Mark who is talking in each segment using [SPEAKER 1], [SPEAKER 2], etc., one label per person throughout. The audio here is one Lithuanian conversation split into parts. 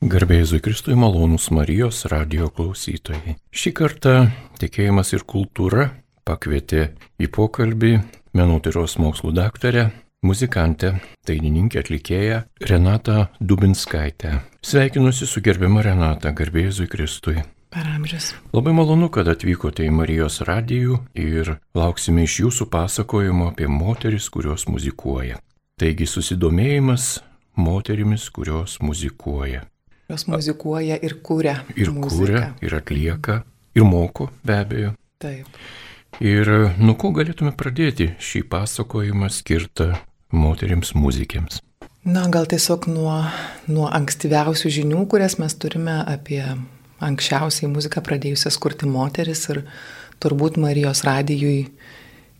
[SPEAKER 1] Garbėjai Kristui malonus Marijos radio klausytojai. Šį kartą tikėjimas ir kultūra pakvietė į pokalbį menotyros mokslų daktarę, muzikantę, dainininkę atlikėją Renatą Dubinskaitę. Sveikinuosi su gerbiama Renata, garbėjai Kristui.
[SPEAKER 2] Per amžius.
[SPEAKER 1] Labai malonu, kad atvykote į Marijos radijų ir lauksime iš jūsų pasakojimo apie moteris, kurios muzikuoja. Taigi susidomėjimas moterimis, kurios muzikuoja.
[SPEAKER 2] Jos muzikuoja ir kūrė.
[SPEAKER 1] Ir kūrė, ir atlieka, ir moko, be abejo.
[SPEAKER 2] Taip.
[SPEAKER 1] Ir nuo ko galėtume pradėti šį pasakojimą skirtą moteriams muzikėms?
[SPEAKER 2] Na, gal tiesiog nuo, nuo ankstyviausių žinių, kurias mes turime apie anksčiausiai muziką pradėjusias kurti moteris ir turbūt Marijos radijui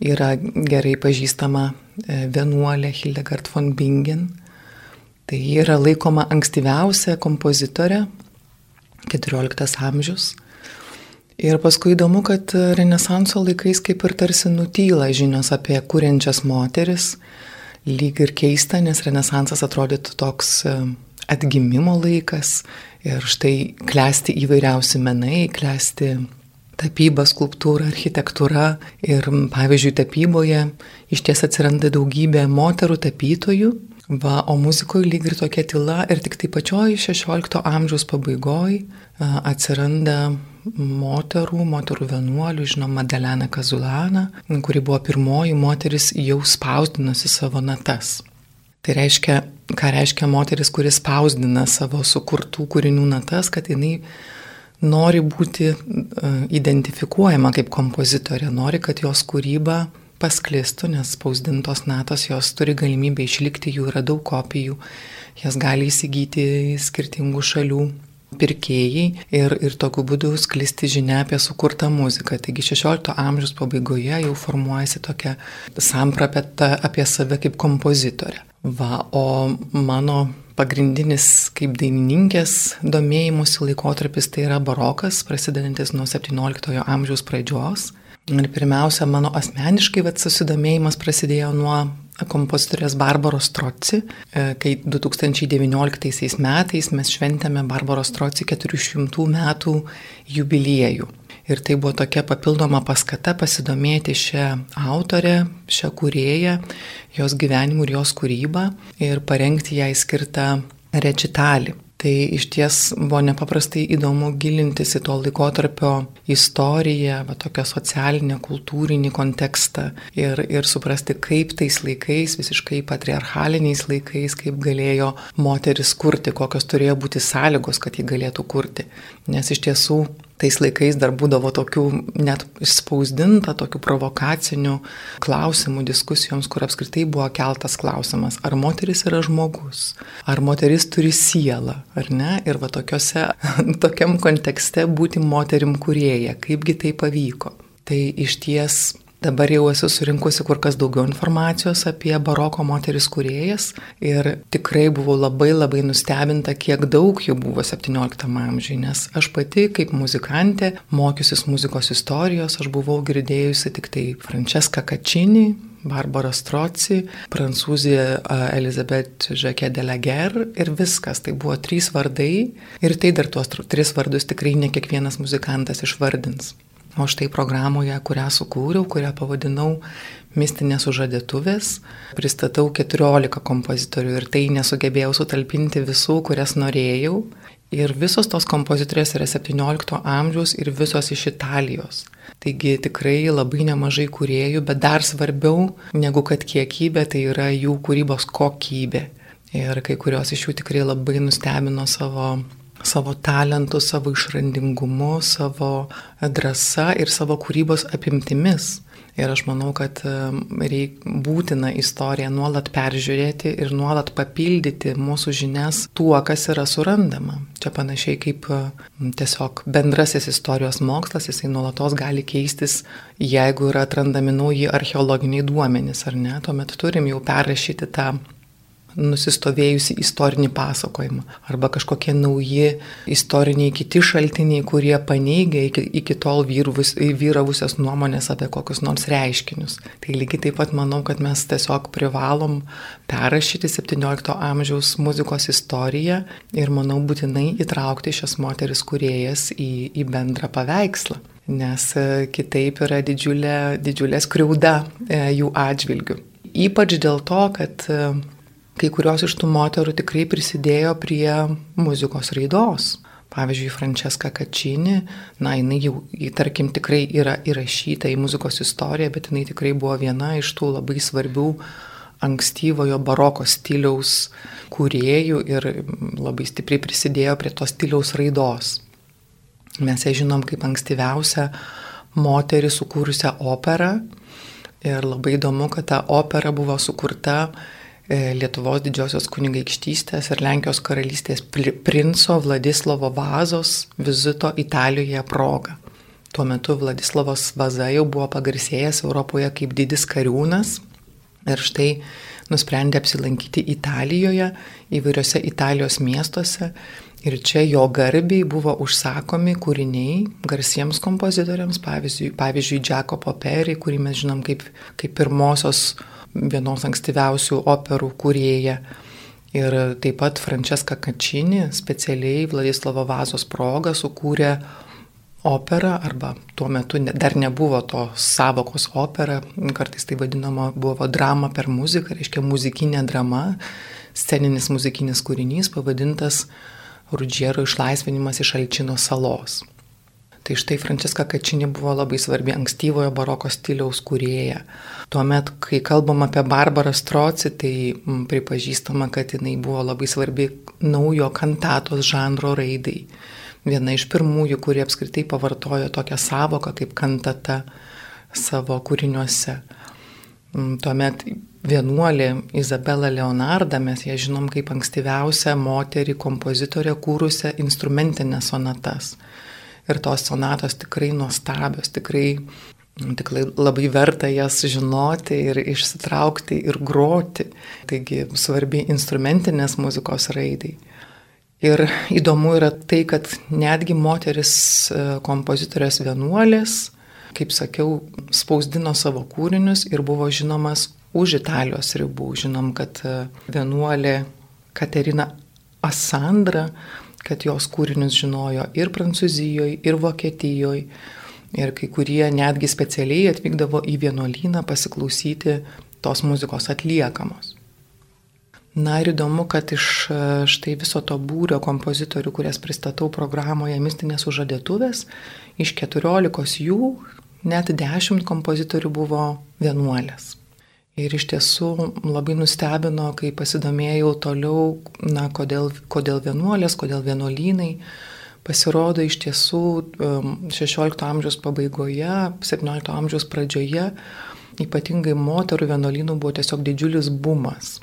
[SPEAKER 2] yra gerai pažįstama e, vienuolė Hildegard von Bingen, Tai ji yra laikoma ankstyviausia kompozitorė, 14 amžius. Ir paskui įdomu, kad Renesanso laikais kaip ir tarsi nutyla žinios apie kuriančias moteris, lyg ir keista, nes Renesansas atrodytų toks e, atgimimo laikas ir štai klesti įvairiausi menai, klesti tapyba, skulptūra, architektūra ir pavyzdžiui tapyboje iš ties atsiranda daugybė moterų tapytojų Va, o muzikoje lyg ir tokia tyla ir tik tai pačioj 16 amžiaus pabaigoje atsiranda moterų, moterų vienuolių, žinoma, Delena Kazulana, kuri buvo pirmoji moteris jau spausdinusi savo natas. Tai reiškia, ką reiškia moteris, kuris spausdina savo sukurtų kūrinių natas, kad jinai nori būti identifikuojama kaip kompozitorė, nori, kad jos kūryba pasklistų, nes spausdintos natos jos turi galimybę išlikti, jų yra daug kopijų, jas gali įsigyti skirtingų šalių pirkėjai ir, ir tokiu būdu sklisti žinia apie sukurtą muziką. Taigi 16 amžiaus pabaigoje jau formuojasi tokia samprapeta apie save kaip kompozitorė. Va, o mano pagrindinis kaip dainininkės domėjimusi laikotarpis tai yra barokas, prasidedantis nuo 17 amžiaus pradžios. Ir pirmiausia, mano asmeniškai vat, susidomėjimas prasidėjo nuo kompozitorės Barbaros Troci, e, kai 2019 metais mes šventėme Barbaros Troci 400 metų jubiliejų. Ir tai buvo tokia papildoma paskata pasidomėti šią autorę, šią kūrėją, jos gyvenimu ir jos kūrybą ir parengti jai skirtą rečitalį. Tai iš ties buvo nepaprastai įdomu gilintis į to laikotarpio istoriją, va, tokią socialinę, kultūrinį kontekstą ir, ir suprasti, kaip tais laikais, visiškai patriarchaliniais laikais, kaip galėjo moteris kurti, kokios turėjo būti sąlygos, kad ji galėtų kurti. Nes iš tiesų tais laikais dar būdavo tokių net išspausdinta, tokių provokacinių klausimų diskusijoms, kur apskritai buvo keltas klausimas, ar moteris yra žmogus, ar moteris turi sielą, ar ne, ir va tokiuose, tokiam kontekste būti moterim kurieja, kaipgi tai pavyko. Tai iš ties Dabar jau esu surinkusi kur kas daugiau informacijos apie baroko moteris kuriejas ir tikrai buvau labai labai nustebinta, kiek daug jų buvo 17 amžiuje, nes aš pati kaip muzikantė, mokiusis muzikos istorijos, aš buvau girdėjusi tik tai Francesca Kačinį, Barbara Stroci, prancūzė Elizabeth Jacques de la Guerre ir viskas. Tai buvo trys vardai ir tai dar tuos tris vardus tikrai ne kiekvienas muzikantas išvardins. O štai programoje, kurią sukūriau, kurią pavadinau Mistinės užadėtuvės, pristatau 14 kompozitorių ir tai nesugebėjau sutalpinti visų, kurias norėjau. Ir visos tos kompozitorės yra 17 amžiaus ir visos iš Italijos. Taigi tikrai labai nemažai kuriejų, bet dar svarbiau negu kad kiekybė, tai yra jų kūrybos kokybė. Ir kai kurios iš jų tikrai labai nustebino savo savo talentu, savo išrandingumu, savo drąsa ir savo kūrybos apimtimis. Ir aš manau, kad reik būtina istoriją nuolat peržiūrėti ir nuolat papildyti mūsų žinias tuo, kas yra surandama. Čia panašiai kaip tiesiog bendrasis istorijos mokslas, jisai nuolatos gali keistis, jeigu yra atrandami nauji archeologiniai duomenys ar ne, tuomet turim jau perrašyti tą nusistovėjusi istorinį pasakojimą arba kažkokie nauji istoriniai kiti šaltiniai, kurie paneigia iki, iki tol vyruvus, vyravusias nuomonės apie kokius nors reiškinius. Tai lygiai taip pat manau, kad mes tiesiog privalom perrašyti 17 amžiaus muzikos istoriją ir manau būtinai įtraukti šias moteris kuriejas į, į bendrą paveikslą. Nes e, kitaip yra didžiulė, didžiulė skriauda e, jų atžvilgių. Ypač dėl to, kad e, kai kurios iš tų moterų tikrai prisidėjo prie muzikos raidos. Pavyzdžiui, Franceska Kačini, na, jinai jau, tarkim, tikrai yra įrašyta į muzikos istoriją, bet jinai tikrai buvo viena iš tų labai svarbių ankstyvojo baroko stiliaus kūrėjų ir labai stipriai prisidėjo prie tos stiliaus raidos. Mes ją žinom kaip ankstyviausią moterį sukūrusią operą ir labai įdomu, kad ta opera buvo sukurta Lietuvos didžiosios kunigaikštystės ir Lenkijos karalystės princo Vladislovo Vazos vizito Italijoje proga. Tuo metu Vladislavos Vaza jau buvo pagarsėjęs Europoje kaip didis kariūnas ir štai nusprendė apsilankyti Italijoje, įvairiose Italijos miestuose ir čia jo garbiai buvo užsakomi kūriniai garsiems kompozitoriams, pavyzdžiui, pavyzdžiui Giacomo Peri, kurį mes žinom kaip, kaip pirmosios vienos ankstyviausių operų kūrėja. Ir taip pat Francesca Kačini specialiai Vladislavo Vazos proga sukūrė operą, arba tuo metu dar nebuvo to savokos opera, kartais tai vadinama buvo drama per muziką, reiškia muzikinė drama, sceninis muzikinis kūrinys pavadintas Rudžiero išlaisvinimas iš Alčino salos. Tai štai Frančiska Kačinė buvo labai svarbi ankstyvojo baroko stiliaus kūrėja. Tuomet, kai kalbam apie Barbarą Stroci, tai pripažįstama, kad jinai buvo labai svarbi naujo kantatos žanro raidai. Viena iš pirmųjų, kurie apskritai pavartojo tokią savoką kaip kantata savo kūriniuose. Tuomet vienuolė Izabela Leonarda, mes ją žinom kaip ankstyviausią moterį kompozitorę kūrusią instrumentinės sonatas ir tos sonatos tikrai nuostabios, tikrai, tikrai labai verta jas žinoti ir išsitraukti ir groti. Taigi svarbi instrumentinės muzikos raidai. Ir įdomu yra tai, kad netgi moteris e, kompozitorės vienuolės, kaip sakiau, spausdino savo kūrinius ir buvo žinomas už Italijos ribų. Žinom, kad e, vienuolė Katerina Asandra kad jos kūrinius žinojo ir Prancūzijoje, ir Vokietijoje. Ir kai kurie netgi specialiai atvykdavo į vienuolyną pasiklausyti tos muzikos atliekamos. Na ir įdomu, kad iš štai viso to būrio kompozitorių, kurias pristatau programoje Mistinės užadėtuvės, iš 14 jų net 10 kompozitorių buvo vienuolės. Ir iš tiesų labai nustebino, kai pasidomėjau toliau, na, kodėl, kodėl vienuolės, kodėl vienuolynai. Pasirodo, iš tiesų 16 um, amžiaus pabaigoje, 17 amžiaus pradžioje, ypatingai moterų vienuolynų buvo tiesiog didžiulis bumas.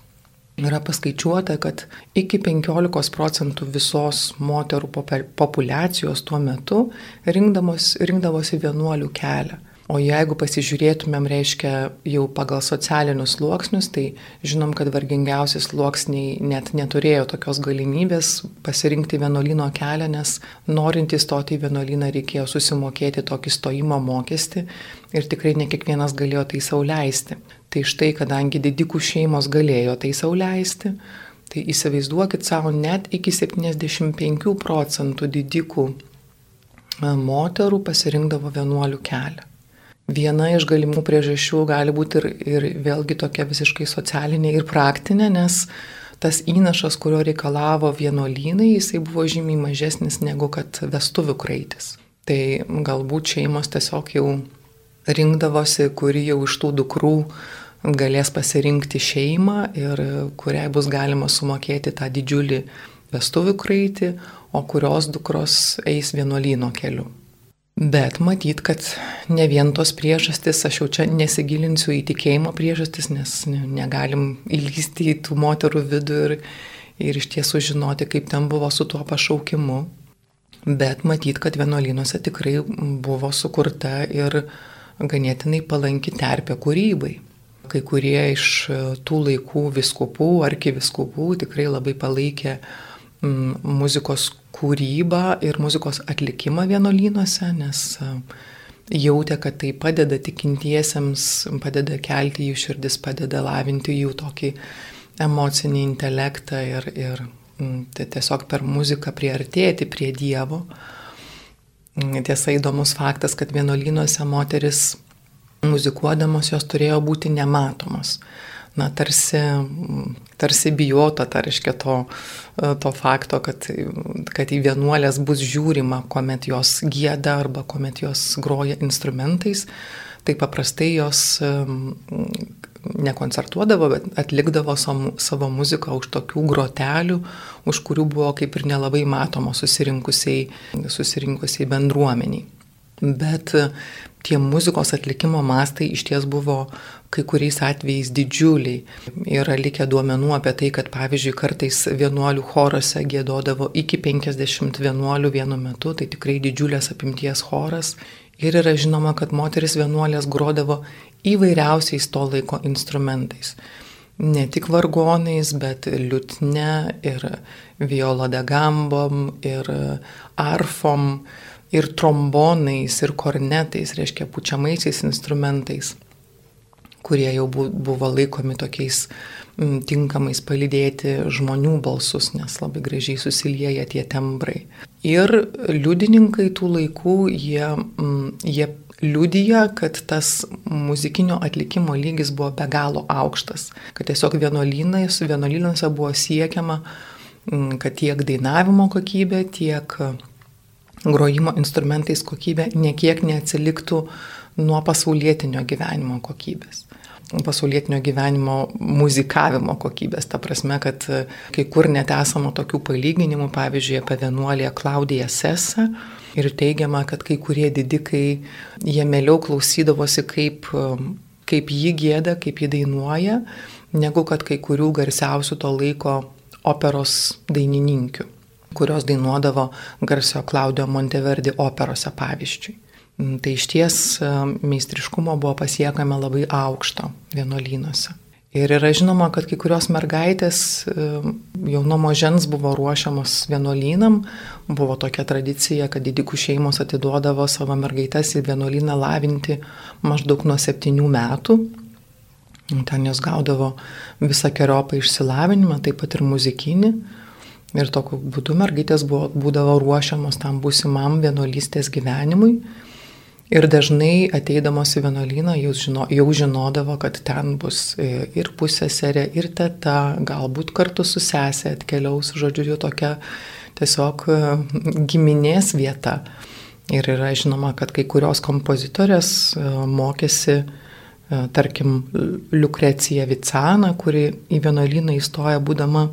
[SPEAKER 2] Yra paskaičiuota, kad iki 15 procentų visos moterų populacijos tuo metu rinkdavosi vienuolių kelią. O jeigu pasižiūrėtumėm, reiškia, jau pagal socialinius sluoksnius, tai žinom, kad vargingiausi sluoksniai net neturėjo tokios galimybės pasirinkti vienuolino kelią, nes norint įstoti į vienuoliną reikėjo susimokėti tokį stojimo mokestį ir tikrai ne kiekvienas galėjo tai sauliaisti. Tai štai, kadangi didikų šeimos galėjo tai sauliaisti, tai įsivaizduokit savo net iki 75 procentų didikų moterų pasirinkdavo vienuolių kelią. Viena iš galimų priežasčių gali būti ir, ir vėlgi tokia visiškai socialinė ir praktinė, nes tas įnašas, kurio reikalavo vienuolynai, jisai buvo žymiai mažesnis negu kad vestuvių kraitis. Tai galbūt šeimos tiesiog jau rinkdavosi, kuri jau iš tų dukrų galės pasirinkti šeimą ir kuriai bus galima sumokėti tą didžiulį vestuvių kraitį, o kurios dukros eis vienuolyno keliu. Bet matyt, kad ne vien tos priežastis, aš jau čia nesigilinsiu į tikėjimo priežastis, nes negalim įlysti į tų moterų vidų ir, ir iš tiesų žinoti, kaip ten buvo su tuo pašaukimu. Bet matyt, kad vienuolynuose tikrai buvo sukurta ir ganėtinai palanki terpė kūrybai. Kai kurie iš tų laikų viskupų, arkiviskupų tikrai labai palaikė mm, muzikos kūrybą ir muzikos atlikimą vienolynuose, nes jautė, kad tai padeda tikintiesiems, padeda kelti jų širdis, padeda lavinti jų tokį emocinį intelektą ir, ir tai tiesiog per muziką priartėti prie Dievo. Tiesa įdomus faktas, kad vienolynuose moteris muzikuodamos jos turėjo būti nematomos. Na, tarsi, tarsi bijoto, tai reiškia to, to fakto, kad, kad į vienuolės bus žiūrima, kuomet jos gėda arba kuomet jos groja instrumentais. Tai paprastai jos nekoncertuodavo, bet atlikdavo savo muziką už tokių grotelių, už kurių buvo kaip ir nelabai matomo susirinkusiai, susirinkusiai bendruomeniai. Bet tie muzikos atlikimo mastai iš ties buvo kai kuriais atvejais didžiuliai. Yra likę duomenų apie tai, kad pavyzdžiui kartais vienuolių chorose gėdodavo iki 50 vienuolių vienu metu, tai tikrai didžiulės apimties choras. Ir yra žinoma, kad moteris vienuolės grodavo įvairiausiais to laiko instrumentais. Ne tik vargonais, bet liutne ir violodegambom ir arfom ir trombonais ir kornetais, reiškia pučiamaisiais instrumentais kurie jau buvo laikomi tokiais tinkamais palydėti žmonių balsus, nes labai gražiai susilieja tie tembrai. Ir liudininkai tų laikų, jie, jie liudija, kad tas muzikinio atlikimo lygis buvo be galo aukštas, kad tiesiog vienuolynuose buvo siekiama, kad tiek dainavimo kokybė, tiek grojimo instrumentais kokybė niekiek neatsiliktų nuo pasaulietinio gyvenimo kokybės pasaulietinio gyvenimo muzikavimo kokybės. Ta prasme, kad kai kur net esama tokių palyginimų, pavyzdžiui, apie vienuolę Klaudiją Sesą. Ir teigiama, kad kai kurie didikai, jie mieliau klausydavosi, kaip, kaip jį gėda, kaip jį dainuoja, negu kad kai kurių garsiausių to laiko operos dainininkių, kurios dainuodavo garsio Klaudijo Monteverdi operose pavyzdžiui. Mm, tai iš ties e, meistriškumo buvo pasiekame labai aukšto vienuolynuose. Ir yra žinoma, kad kai kurios mergaitės e, jau nuo mažens buvo ruošiamos vienuolynam, buvo tokia tradicija, kad didikų šeimos atiduodavo savo mergaites į vienuolyną lavinti maždaug nuo septynių metų. Ten jos gaudavo visą keriopą išsilavinimą, taip pat ir muzikinį. Ir tokiu būdu mergaitės buvo, būdavo ruošiamos tam būsimam vienuolystės gyvenimui. Ir dažnai ateidamos į vienuolyną žino, jau žinodavo, kad ten bus e, ir pusėserė, ir teta, galbūt kartu su sesė atkeliaus, žodžiu, jau tokia tiesiog e, giminės vieta. Ir yra žinoma, kad kai kurios kompozitorės e, mokėsi, tarkim, Lukrecija Vicana, kuri į vienuolyną įstoja būdama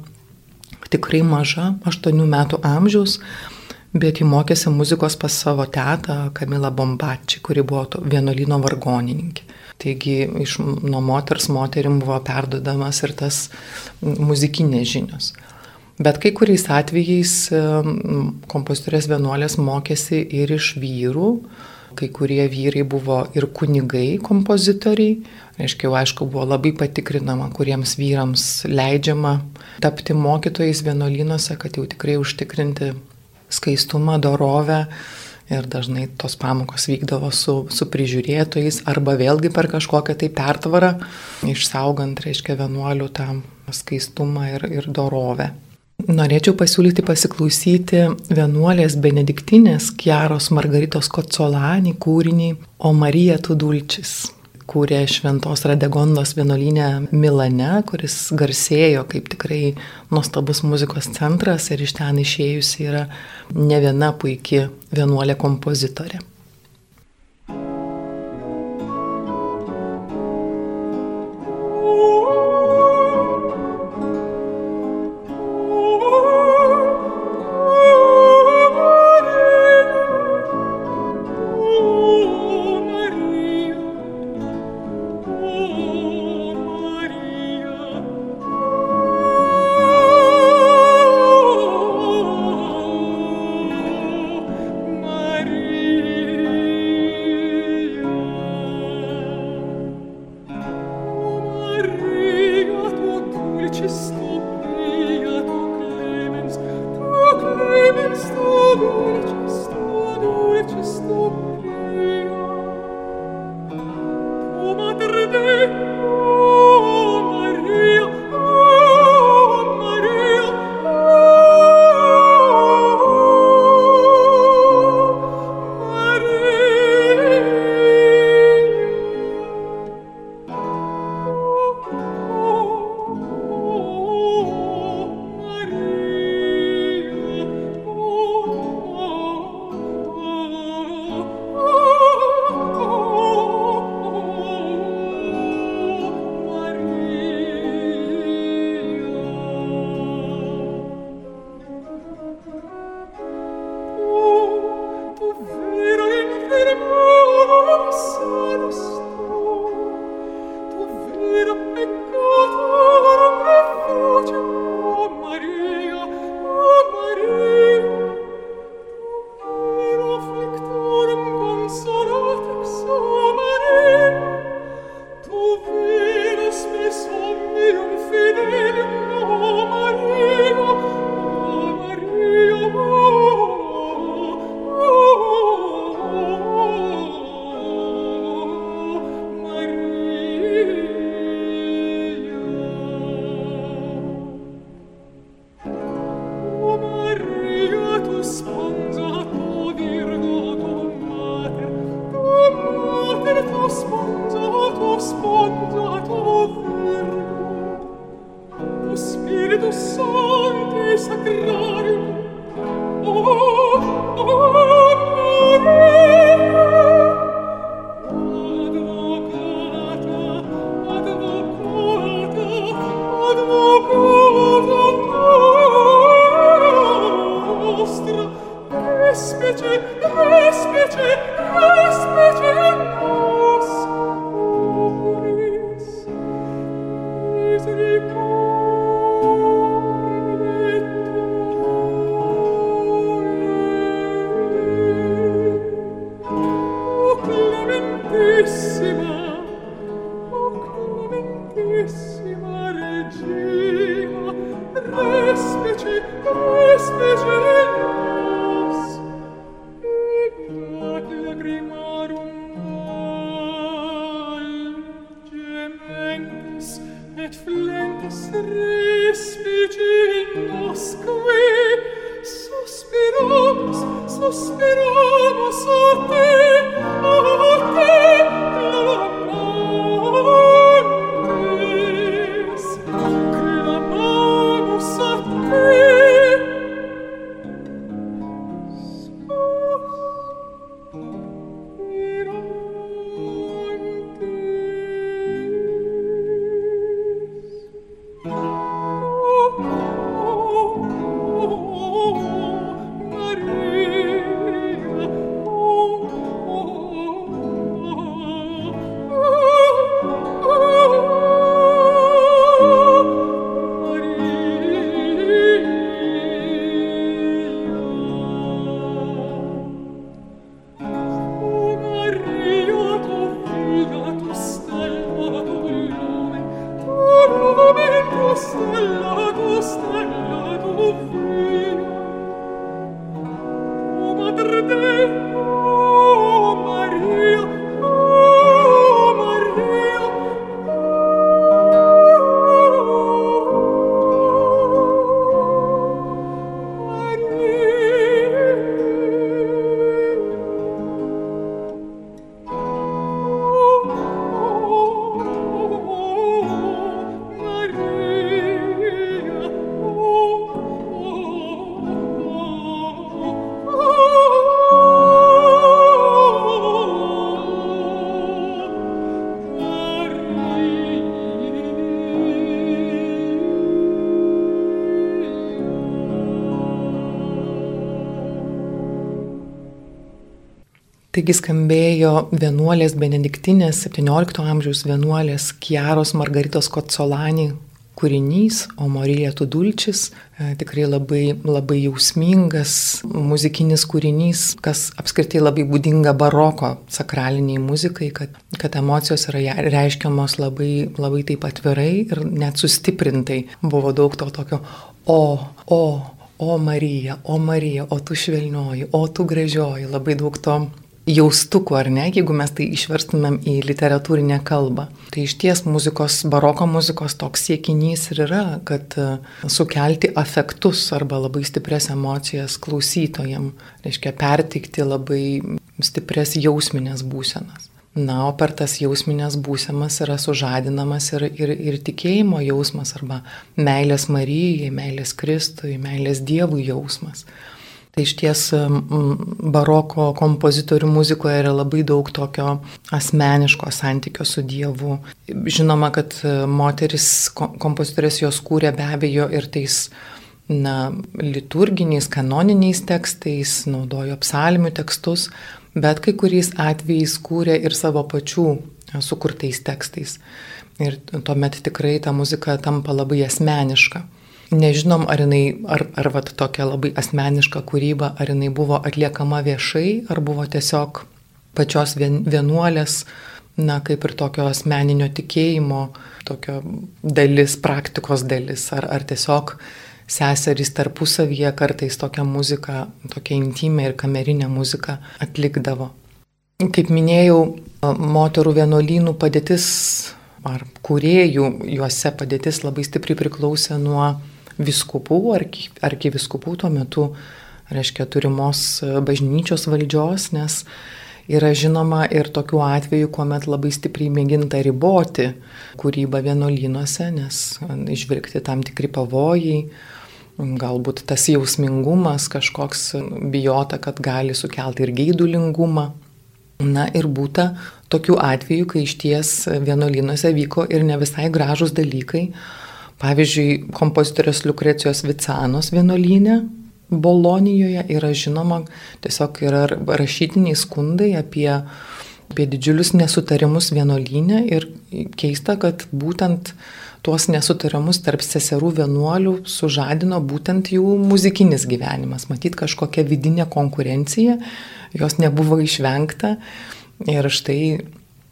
[SPEAKER 2] tikrai maža, 8 metų amžiaus, bet ji mokėsi muzikos pas savo tetą Kamilą Bombačį, kuri buvo vienuolino vargonininkė. Taigi iš nuo moters moterim buvo perdodamas ir tas muzikinės žinios. Bet kai kuriais atvejais kompozitorės vienuolės mokėsi ir iš vyrų, kai kurie vyrai buvo ir kunigai kompozitoriai, reiškia, jau aišku, buvo labai patikrinama, kuriems vyrams leidžiama tapti mokytojais vienuolynuose, kad jau tikrai užtikrinti skaistumą, dorovę. Ir dažnai tos pamokos vykdavo su, su prižiūrėtojais arba vėlgi per kažkokią tai pertvarą, išsaugant, reiškia, vienuolių tą skaistumą ir, ir dorovę. Norėčiau pasiūlyti pasiklausyti vienuolės benediktinės Kiaros Margaritos Kocolani kūrinį O Marija Tudulčis kūrė Šventos Radegondos vienuolynę Milane, kuris garsėjo kaip tikrai nuostabus muzikos centras ir iš ten išėjusi yra ne viena puikia vienuolė kompozitorė. Especially Taigi skambėjo vienuolės benediktinės 17 amžiaus vienuolės Kiaros Margaritos Kotsolani kūrinys, o Marija Tudulčis, e, tikrai labai, labai jausmingas muzikinis kūrinys, kas apskritai labai būdinga baroko sakraliniai muzikai, kad, kad emocijos yra reiškiamos labai, labai taip atvirai ir net sustiprintai. Buvo daug to tokio o, o, o Marija, o Marija, o tu švelnioji, o tu gražioji, labai daug to jaustukų, ar ne, jeigu mes tai išverstumėm į literatūrinę kalbą. Tai iš ties muzikos, baroko muzikos toks siekinys ir yra, kad e, sukelti afektus arba labai stipres emocijas klausytojam, reiškia pertikti labai stipres jausminės būsenas. Na, o per tas jausminės būsemas yra sužadinamas ir, ir, ir tikėjimo jausmas arba meilės Marijai, meilės Kristui, meilės Dievui jausmas. Tai iš ties baroko kompozitorių muzikoje yra labai daug tokio asmeniško santykio su Dievu. Žinoma, kad e, moteris kompozitorės jos kūrė be abejo ir tais na, liturginiais, kanoniniais tekstais, naudojo psalmių tekstus, bet kai kuriais atvejais kūrė ir savo pačių e, sukurtais tekstais. Ir tuomet tikrai ta muzika tampa labai asmeniška. Nežinom, ar jinai, ar, ar vat, tokia labai asmeniška kūryba, ar jinai buvo atliekama viešai, ar buvo tiesiog pačios vienuolės, na, kaip ir tokio asmeninio tikėjimo, tokio dalis, praktikos dalis, ar, ar tiesiog seserys tarpusavyje kartais tokią muziką, tokią intimę ir kamerinę muziką atlikdavo. Kaip minėjau, moterų vienuolynų padėtis ar kuriejų juose padėtis labai stipriai priklausė nuo viskupų, arkiviskupų tuo metu, reiškia, turimos bažnyčios valdžios, nes yra žinoma ir tokių atvejų, kuomet labai stipriai mėginta riboti kūrybą vienuolynuose, nes išvirkti tam tikri pavojai, galbūt tas jausmingumas kažkoks bijota, kad gali sukelti ir geidulingumą. Na ir būta tokių atvejų, kai iš ties vienuolynuose vyko ir ne visai gražus dalykai, Pavyzdžiui, kompozitorės Lukrecijos Vicanos vienuolynė Bolonijoje yra žinoma, tiesiog yra rašytiniai skundai apie, apie didžiulius nesutarimus vienuolynę ir keista, kad būtent tuos nesutarimus tarp seserų vienuolių sužadino būtent jų muzikinis gyvenimas. Matyt, kažkokia vidinė konkurencija, jos nebuvo išvengta ir štai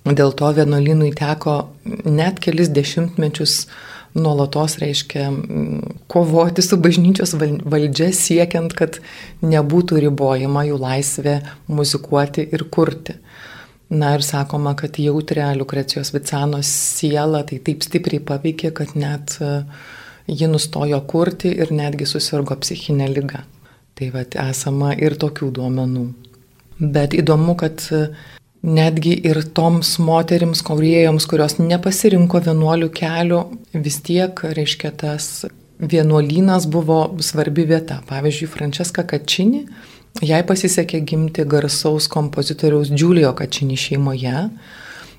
[SPEAKER 2] dėl to vienuolynui teko net kelis dešimtmečius nuolatos reiškia kovoti su bažnyčios valdžia siekiant, kad nebūtų ribojama jų laisvė muzikuoti ir kurti. Na ir sakoma, kad jautrę Lukrecijos Vicanos sielą tai taip stipriai paveikė, kad net e, ji nustojo kurti ir netgi susirgo psichinę lygą. Tai vad esama ir tokių duomenų. Bet įdomu, kad netgi ir toms moterims, koriejoms, kurios nepasirinko vienuolių kelių, vis tiek, reiškia, tas vienuolynas buvo svarbi vieta. Pavyzdžiui, Franceska Kačini, jai pasisekė gimti garsaus kompozitoriaus Giulio Kačini šeimoje,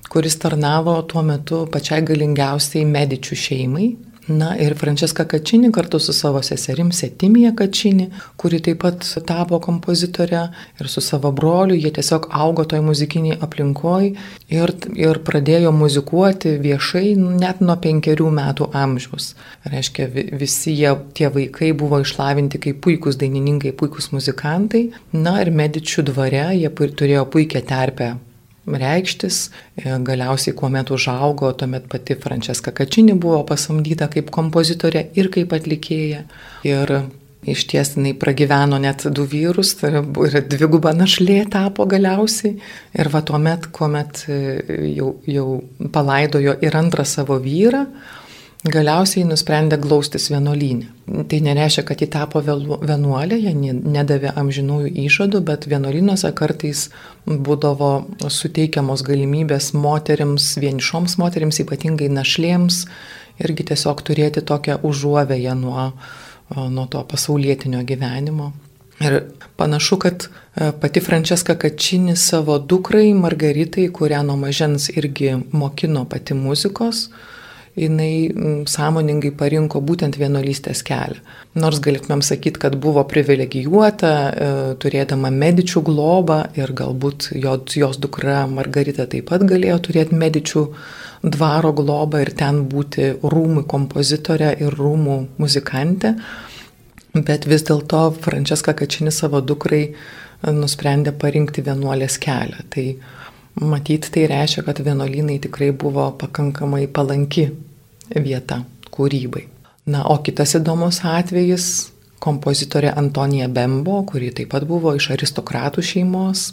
[SPEAKER 2] kuris tarnavo tuo metu pačiai galingiausiai medičių šeimai Na ir Franceska Kačini kartu su savo seserim Setimija Kačini, kuri taip pat tapo kompozitorė ir su savo broliu, jie tiesiog augo toj muzikiniai aplinkoj ir, ir pradėjo muzikuoti viešai net nuo penkerių metų amžiaus. Reiškia, visi jie, tie vaikai buvo išlavinti kaip puikūs dainininkai, puikūs muzikantai. Na ir medičių dvare jie turėjo puikią terpę reikštis. E, galiausiai, kuomet užaugo, tuomet pati Franceska Kačini buvo pasamdyta kaip kompozitorė ir kaip atlikėja. Ir iš ties jinai pragyveno net du vyrus, tai ir dviguba našlė tapo galiausiai. Ir va tuomet, kuomet e, jau, jau palaidojo ir antrą savo vyrą, Galiausiai nusprendė glaustis vienuolynė. Tai nereiškia, kad ji tapo vienuolė, jie nedavė amžinųjų įžadų, bet vienuolynuose kartais būdavo suteikiamos galimybės moteriams, vienišoms moteriams, ypatingai našlėms, irgi tiesiog turėti tokią užuovėją nuo, nuo to pasaulietinio gyvenimo. Ir panašu, kad e, pati Franceska Kačini savo dukrai Margaritai, kurią nuo mažens irgi mokino pati muzikos, jinai mm, sąmoningai parinko būtent vienuolystės kelią. Nors galėtumėm sakyti, kad buvo privilegijuota, e, turėdama medičių globą ir galbūt jos, dukra Margarita taip pat galėjo turėti medičių dvaro globą ir ten būti rūmų kompozitorė ir rūmų muzikantė. Bet vis dėlto Franceska Kačini savo dukrai e, nusprendė parinkti vienuolės kelią. Tai Matyt, tai reiškia, kad vienuolynai tikrai buvo pakankamai palanki vieta kūrybai. Na, o kitas įdomus atvejis - kompozitorė Antonija Bembo, kuri taip pat buvo iš aristokratų šeimos,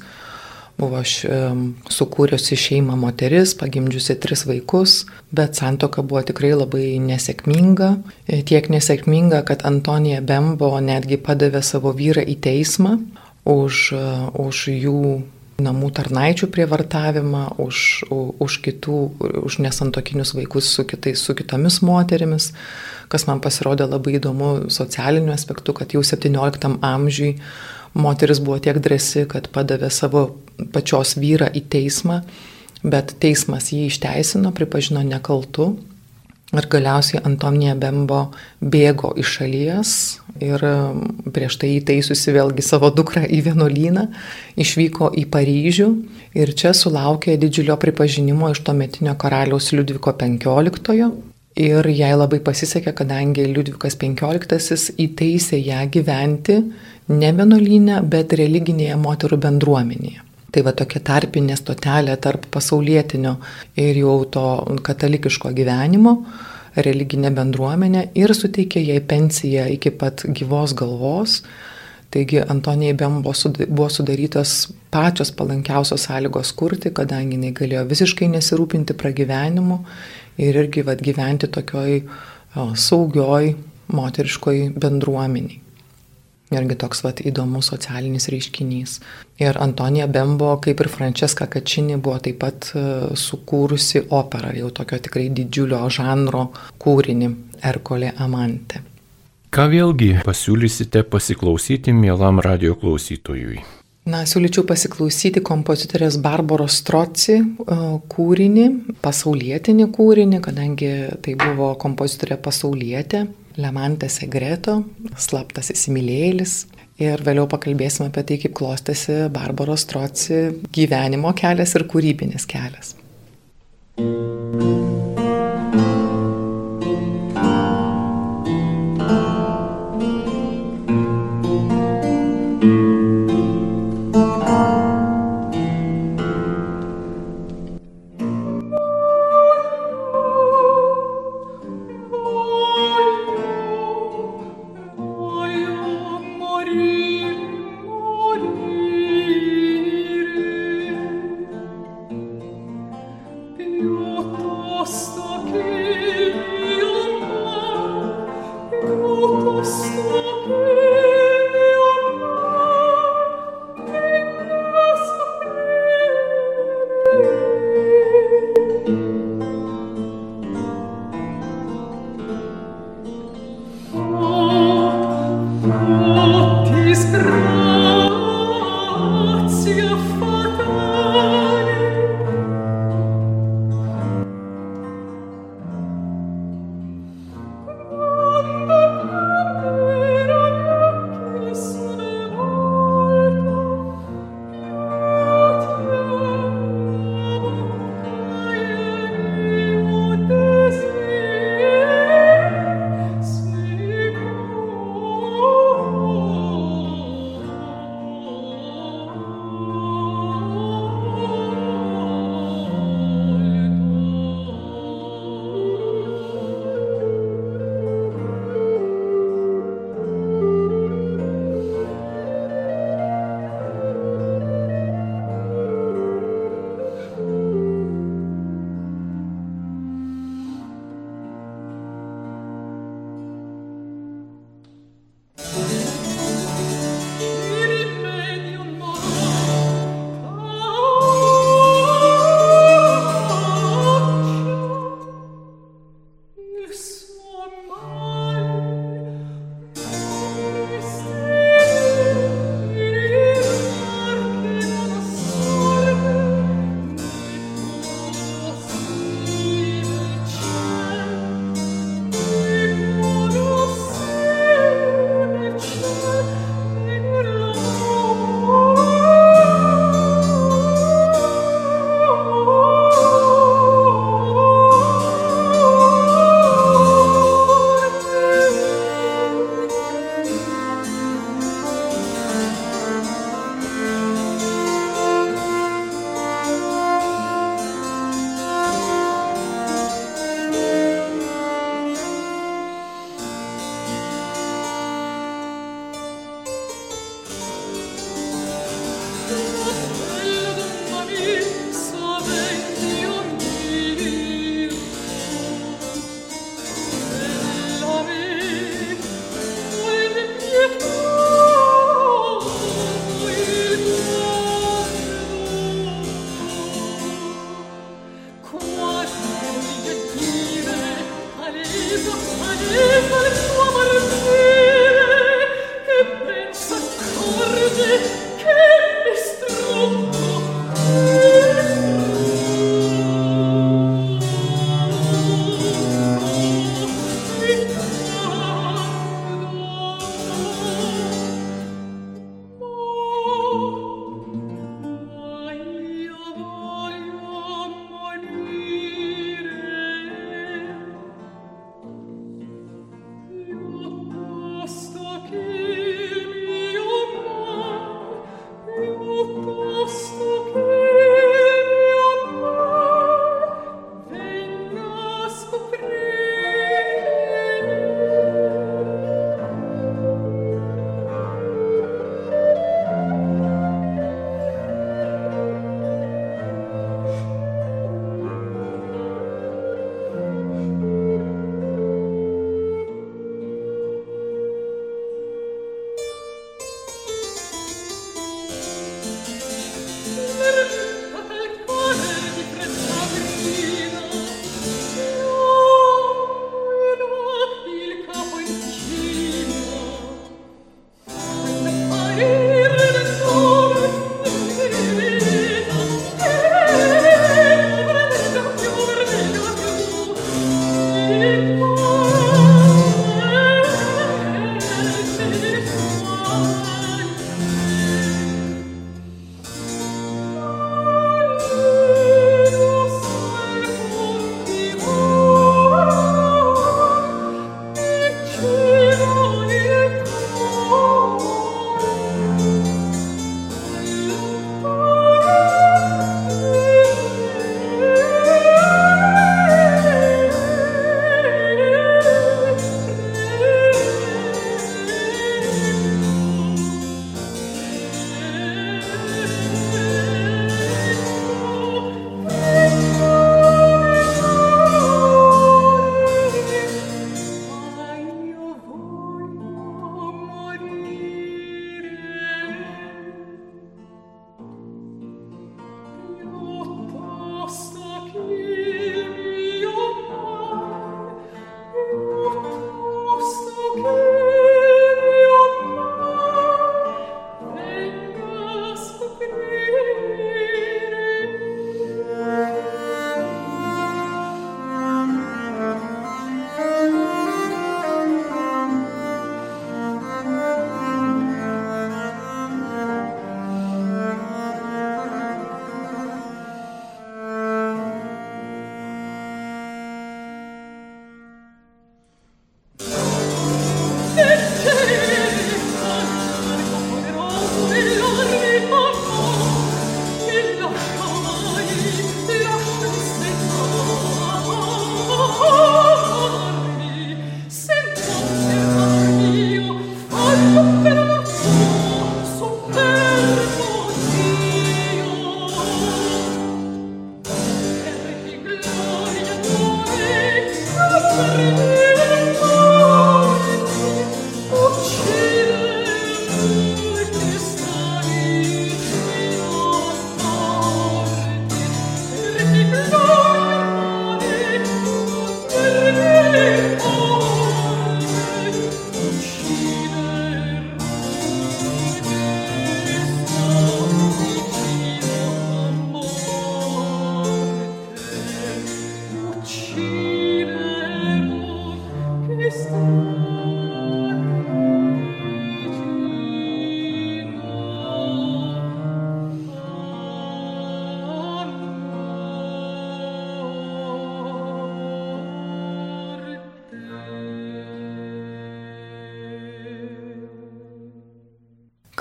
[SPEAKER 2] buvo sukūrusi šeimą moteris, pagimdžiusi tris vaikus, bet santoka buvo tikrai labai nesėkminga. E, tiek nesėkminga, kad Antonija Bembo netgi padavė savo vyrą į teismą už, e, už jų namų tarnaičių prievartavimą, už, už kitų, už nesantokinius vaikus su, kitais, su kitomis moterimis, kas man pasirodė labai įdomu socialiniu aspektu, kad jau 17 amžiui moteris buvo tiek drąsi, kad padavė savo pačios vyrą į teismą, bet teismas jį išteisino, pripažino nekaltu Ir galiausiai Antonija Bembo bėgo iš šalies ir um, prieš tai įteisusi vėlgi savo dukrą į vienuolyną, išvyko į Paryžių ir čia sulaukė didžiulio pripažinimo iš to metinio karaliaus Liudviko XV. Ir jai labai pasisekė, kadangi Liudvikas XV įteisė ją gyventi ne vienuolynę, bet religinėje moterų bendruomenėje. Tai va tokia tarpinė stotelė tarp pasaulietinio ir jau to katalikiško gyvenimo, religinė bendruomenė ir suteikė jai pensiją iki pat gyvos galvos. Taigi Antonijai Bem buvo sudarytas pačios palankiausios sąlygos kurti, kadangi jinai galėjo visiškai nesirūpinti pragyvenimu ir irgi vad gyventi tokioj o, saugioj moteriškoj bendruomeniai. Irgi toks vat, įdomus socialinis reiškinys. Ir Antonija Bembo, kaip ir Francesca Kačini, buvo taip pat e, sukūrusi operą, jau tokio tikrai didžiulio žanro kūrinį Erkolė Amante.
[SPEAKER 1] Ką vėlgi pasiūlysite pasiklausyti mielam radio klausytojui?
[SPEAKER 2] Na, siūlyčiau pasiklausyti kompozitorės Barbaros Stroci e, kūrinį, pasaulietinį kūrinį, kadangi tai buvo kompozitorė pasaulietė
[SPEAKER 3] Lemantė Segreto, slaptas įsimylėjėlis. Ir vėliau pakalbėsime apie tai, kaip klostėsi Barbaros Troci gyvenimo kelias ir kūrybinis kelias. Thank you.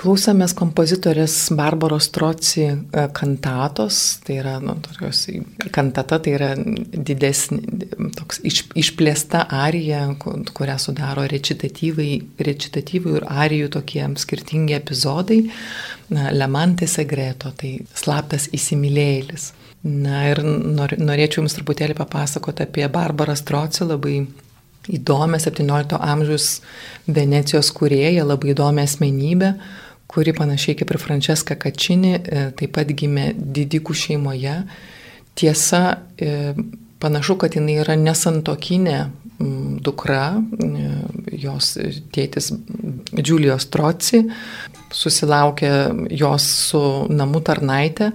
[SPEAKER 2] Klausomės kompozitorės Barbaros Troci e, kantatos, tai yra, nu, tokios, kantata tai yra didesnė, toks iš, išplėsta arija, kurią sudaro recitatyvai, recitatyvai ir arijų tokie skirtingi epizodai. Lemantė Segreto, tai slaptas įsimylėjėlis. Na ir nor, norėčiau Jums truputėlį papasakoti apie Barbarą Stroci, labai įdomią 17 amžiaus Venecijos kurėją, labai įdomią asmenybę, kuri panašiai kaip ir Franceska Kačini e, taip pat gimė didikų šeimoje. Tiesa, e, panašu, kad jinai yra nesantokinė dukra, e, jos tėtis Džiulijos Troci, susilaukė jos su namų tarnaitė,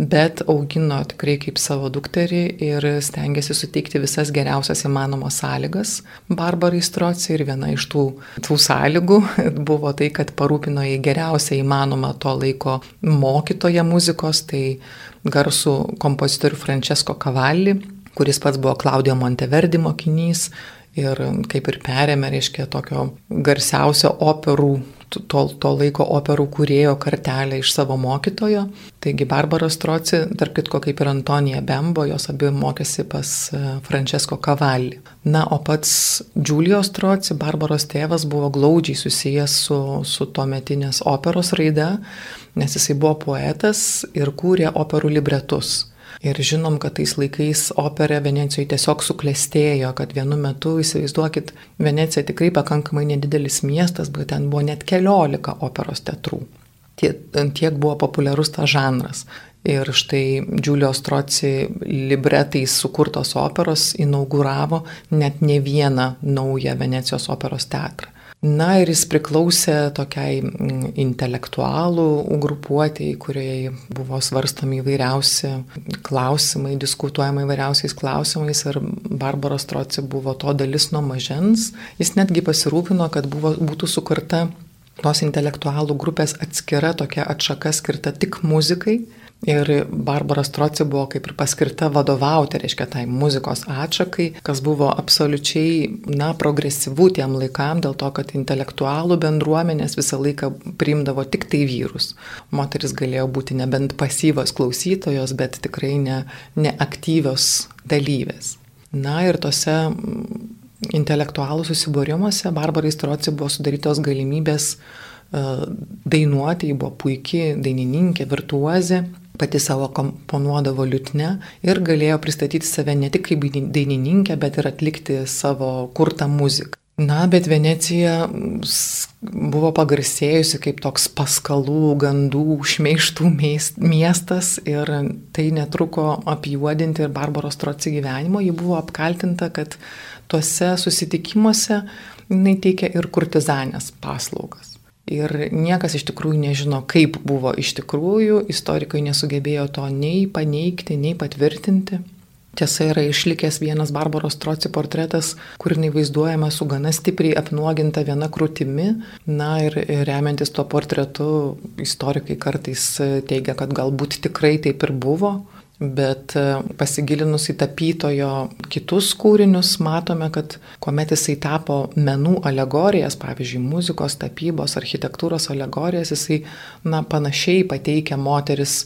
[SPEAKER 2] bet augino tikrai kaip savo dukterį ir stengiasi suteikti visas geriausias įmanomas sąlygas Barbarai Stroci ir viena iš tų, tų sąlygų buvo tai, kad parūpino į geriausią įmanomą to laiko mokytoją muzikos, tai garsų kompozitorių Francesco Cavalli, kuris pats buvo Klaudijo Monteverdi mokinys ir kaip ir perėmė, reiškia, tokio garsiausio operų to, to laiko operų kūrėjo kartelę iš savo mokytojo. Taigi Barbara Stroci, tarp kitko kaip ir Antonija Bembo, jos abi mokėsi pas e, Francesco Cavalli. Na, o pats Giulio Stroci, Barbaros tėvas, buvo glaudžiai susijęs su, su to metinės operos raida, nes jisai buvo poetas ir kūrė operų libretus. Ir žinom, kad tais laikais opera Venecijoje tiesiog suklestėjo, kad vienu metu, įsivaizduokit, Venecija tikrai pakankamai nedidelis miestas, bet ten buvo net keliolika operos teatrų. Tiek, buvo populiarus tas žanras. Ir štai Giulio Stroci libretais sukurtos operos inauguravo net ne vieną naują Venecijos operos teatrą. Na ir jis priklausė tokiai mm, intelektualų grupuotėjai, kurioje buvo svarstomi įvairiausi klausimai, diskutuojama įvairiausiais klausimais ir Barbaros Troci buvo to dalis nuo mažens. Jis netgi pasirūpino, kad buvo, būtų sukurta tos intelektualų grupės atskira tokia atšaka skirta tik muzikai Ir Barbara Stroci buvo kaip ir paskirta vadovauti, reiškia, tai muzikos atšakai, kas buvo absoliučiai, na, progresyvų tiem laikam, dėl to, kad intelektualų bendruomenės visą laiką priimdavo tik tai vyrus. Moteris galėjo būti nebent pasyvos klausytojos, bet tikrai ne, neaktyvios dalyvės. Na ir tose intelektualų susibūrimuose Barbarai Stroci buvo sudarytos galimybės uh, dainuoti, ji buvo puikiai dainininkė, virtuozė pati savo komponuodavo liutne ir galėjo pristatyti save ne tik kaip dainininkė, bet ir atlikti savo kurtą muziką. Na, bet Venecija buvo pagarsėjusi kaip toks paskalų, gandų, šmeištų miestas ir tai netruko apjuodinti ir Barbaros Troci gyvenimo. Ji buvo apkaltinta, kad tuose susitikimuose jinai teikia ir kurtizanės paslaugas. Ir niekas iš tikrųjų nežino, kaip buvo iš tikrųjų, istorikai nesugebėjo to nei paneigti, nei patvirtinti. Tiesa yra išlikęs vienas Barbaros Troci portretas, kur jinai vaizduojama su gana stipriai apnuoginta viena krūtimi. Na ir remiantis tuo portretu, istorikai kartais teigia, kad galbūt tikrai taip ir buvo. Bet e, pasigilinus į tapytojo kitus kūrinius, matome, kad kuomet jisai tapo menų alegorijas, pavyzdžiui, muzikos, tapybos, architektūros alegorijas, jisai na, panašiai pateikia moteris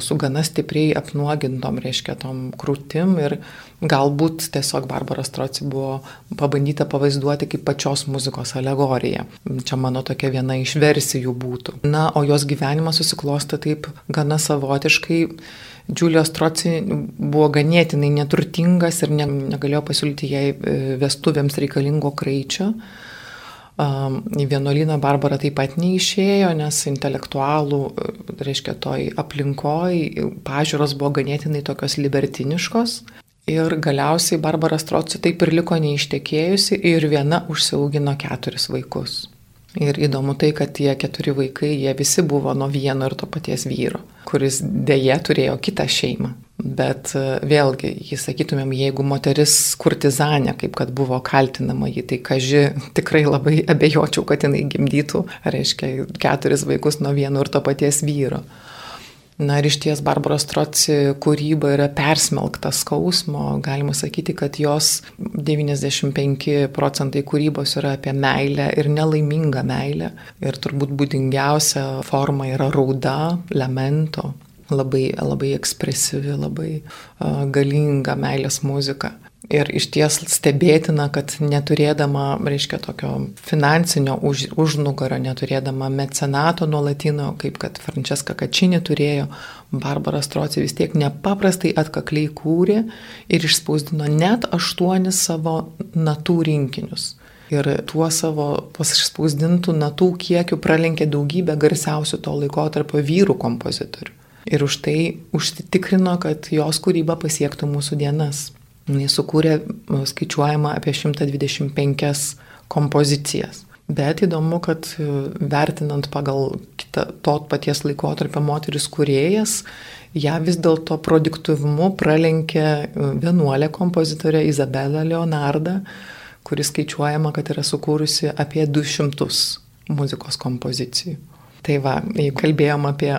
[SPEAKER 2] su gana stipriai apnuogintom, reiškia, tom krūtim ir galbūt tiesiog Barbara Stroci buvo pabandyta pavaizduoti kaip pačios muzikos alegorija. Čia mano tokia viena iš versijų būtų. Na, o jos gyvenimas susiklosto taip gana savotiškai. Džiulijos Troci buvo ganėtinai neturtingas ir ne, negalėjo pasiūlyti jai e, vestuvėms reikalingo kraičio. Į vienuolyną Barbara taip pat neišėjo, nes intelektualų, reiškia, toj aplinkoj pažiūros buvo ganėtinai tokios libertiniškos. Ir galiausiai Barbara Stroci taip ir liko neištekėjusi ir viena užsiaugino keturis vaikus. Ir įdomu tai, kad tie keturi vaikai, jie visi buvo nuo vieno ir to paties vyro, kuris dėje turėjo kitą šeimą. Bet e, vėlgi, jį sakytumėm, jeigu moteris kurtizanė, kaip kad buvo kaltinama jį, tai kaži tikrai labai abejočiau, kad jinai gimdytų, reiškia, keturis vaikus nuo vieno ir to paties vyro. Na ir iš ties Barbaros Troci kūryba yra persmelkta skausmo, galima sakyti, kad jos 95 procentai kūrybos yra apie meilę ir nelaimingą meilę. Ir turbūt būdingiausia forma yra rauda, lamento, labai, labai ekspresyvi, labai uh, galinga meilės muzika. Ir iš ties stebėtina, kad neturėdama, reiškia, tokio finansinio už, užnugario, neturėdama mecenato nuolatino, kaip kad Franceska Kačinė turėjo, Barbara Stroci vis tiek nepaprastai atkakliai kūrė ir išspausdino net aštuonis savo natų rinkinius. Ir tuo savo pasispausdintų natų kiekiu pralenkė daugybę garsiausių to laiko tarp vyrų kompozitorių. Ir už tai užsitikrino, kad jos kūryba pasiektų mūsų dienas. Jis sukūrė skaičiuojama apie 125 kompozicijas. Bet įdomu, kad e, vertinant pagal kitą, to paties laikotarpio moteris kuriejas, ją vis dėlto produktivumu pralenkė e, vienuolė kompozitorė Izabela Leonarda, kuris skaičiuojama, kad yra sukūrusi apie 200 muzikos kompozicijų. Tai va, jeigu kalbėjom apie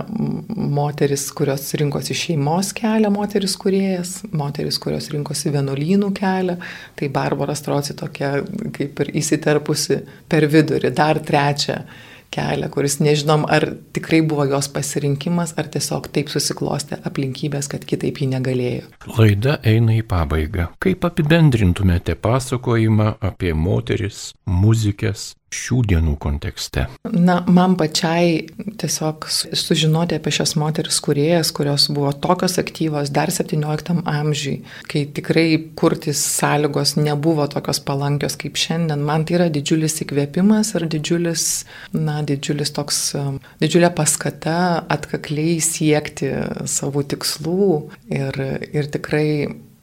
[SPEAKER 2] moteris, kurios rinkosi šeimos kelią, moteris kuriejas, moteris, kurios rinkosi vienuolynų kelią, tai Barbara Stroci tokia kaip ir įsiterpusi per vidurį, dar trečią kelią, kuris nežinom, ar tikrai buvo jos pasirinkimas, ar tiesiog taip susiklostė aplinkybės, kad kitaip ji negalėjo.
[SPEAKER 1] Laida eina į pabaigą. Kaip apibendrintumėte pasakojimą apie moteris, muzikės, šių dienų kontekste?
[SPEAKER 2] Na, man pačiai tiesiog sužinoti apie šias moteris kuriejas, kurios buvo tokios aktyvos dar 17 amžiui, kai tikrai kurtis sąlygos nebuvo tokios palankios kaip šiandien, man tai yra didžiulis įkvėpimas ir didžiulis, na, didžiulis toks, didžiulė paskata atkakliai siekti savo tikslų ir, ir tikrai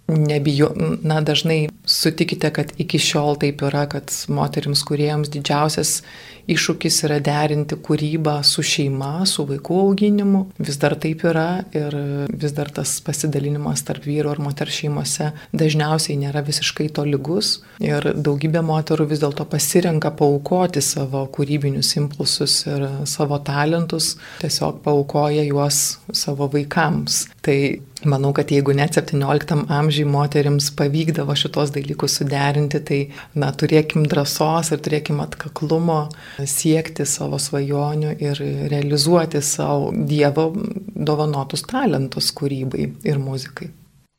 [SPEAKER 2] nebijo, na dažnai sutikite, kad iki šiol taip yra, kad moteriams kuriejams didžiausias iššūkis yra derinti kūrybą su šeima, su vaikų auginimu. Vis dar taip yra ir vis dar tas pasidalinimas tarp vyro ir moters šeimose dažniausiai nėra visiškai to lygus. Ir daugybė moterų vis dėlto pasirenka paukoti savo kūrybinius impulsus ir savo talentus, tiesiog paukoja juos savo vaikams. Tai Manau, kad jeigu net 17 amžiai moteriams pavykdavo šitos dalykus suderinti, tai na, turėkim drąsos ir turėkim atkaklumo siekti savo svajonių ir realizuoti savo Dievo dovanotus talentus kūrybai ir muzikai.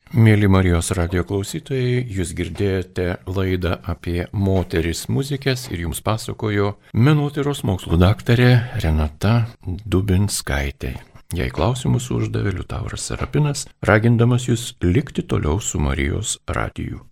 [SPEAKER 1] Mėly Marijos radio klausytojai, jūs girdėjote laidą apie moteris muzikės ir jums pasakojo menotyros mokslų daktarė Renata Dubinskaitė. Jei klausimus uždavė Liutauras Serapinas, ragindamas jūs likti toliau su Marijos radiju.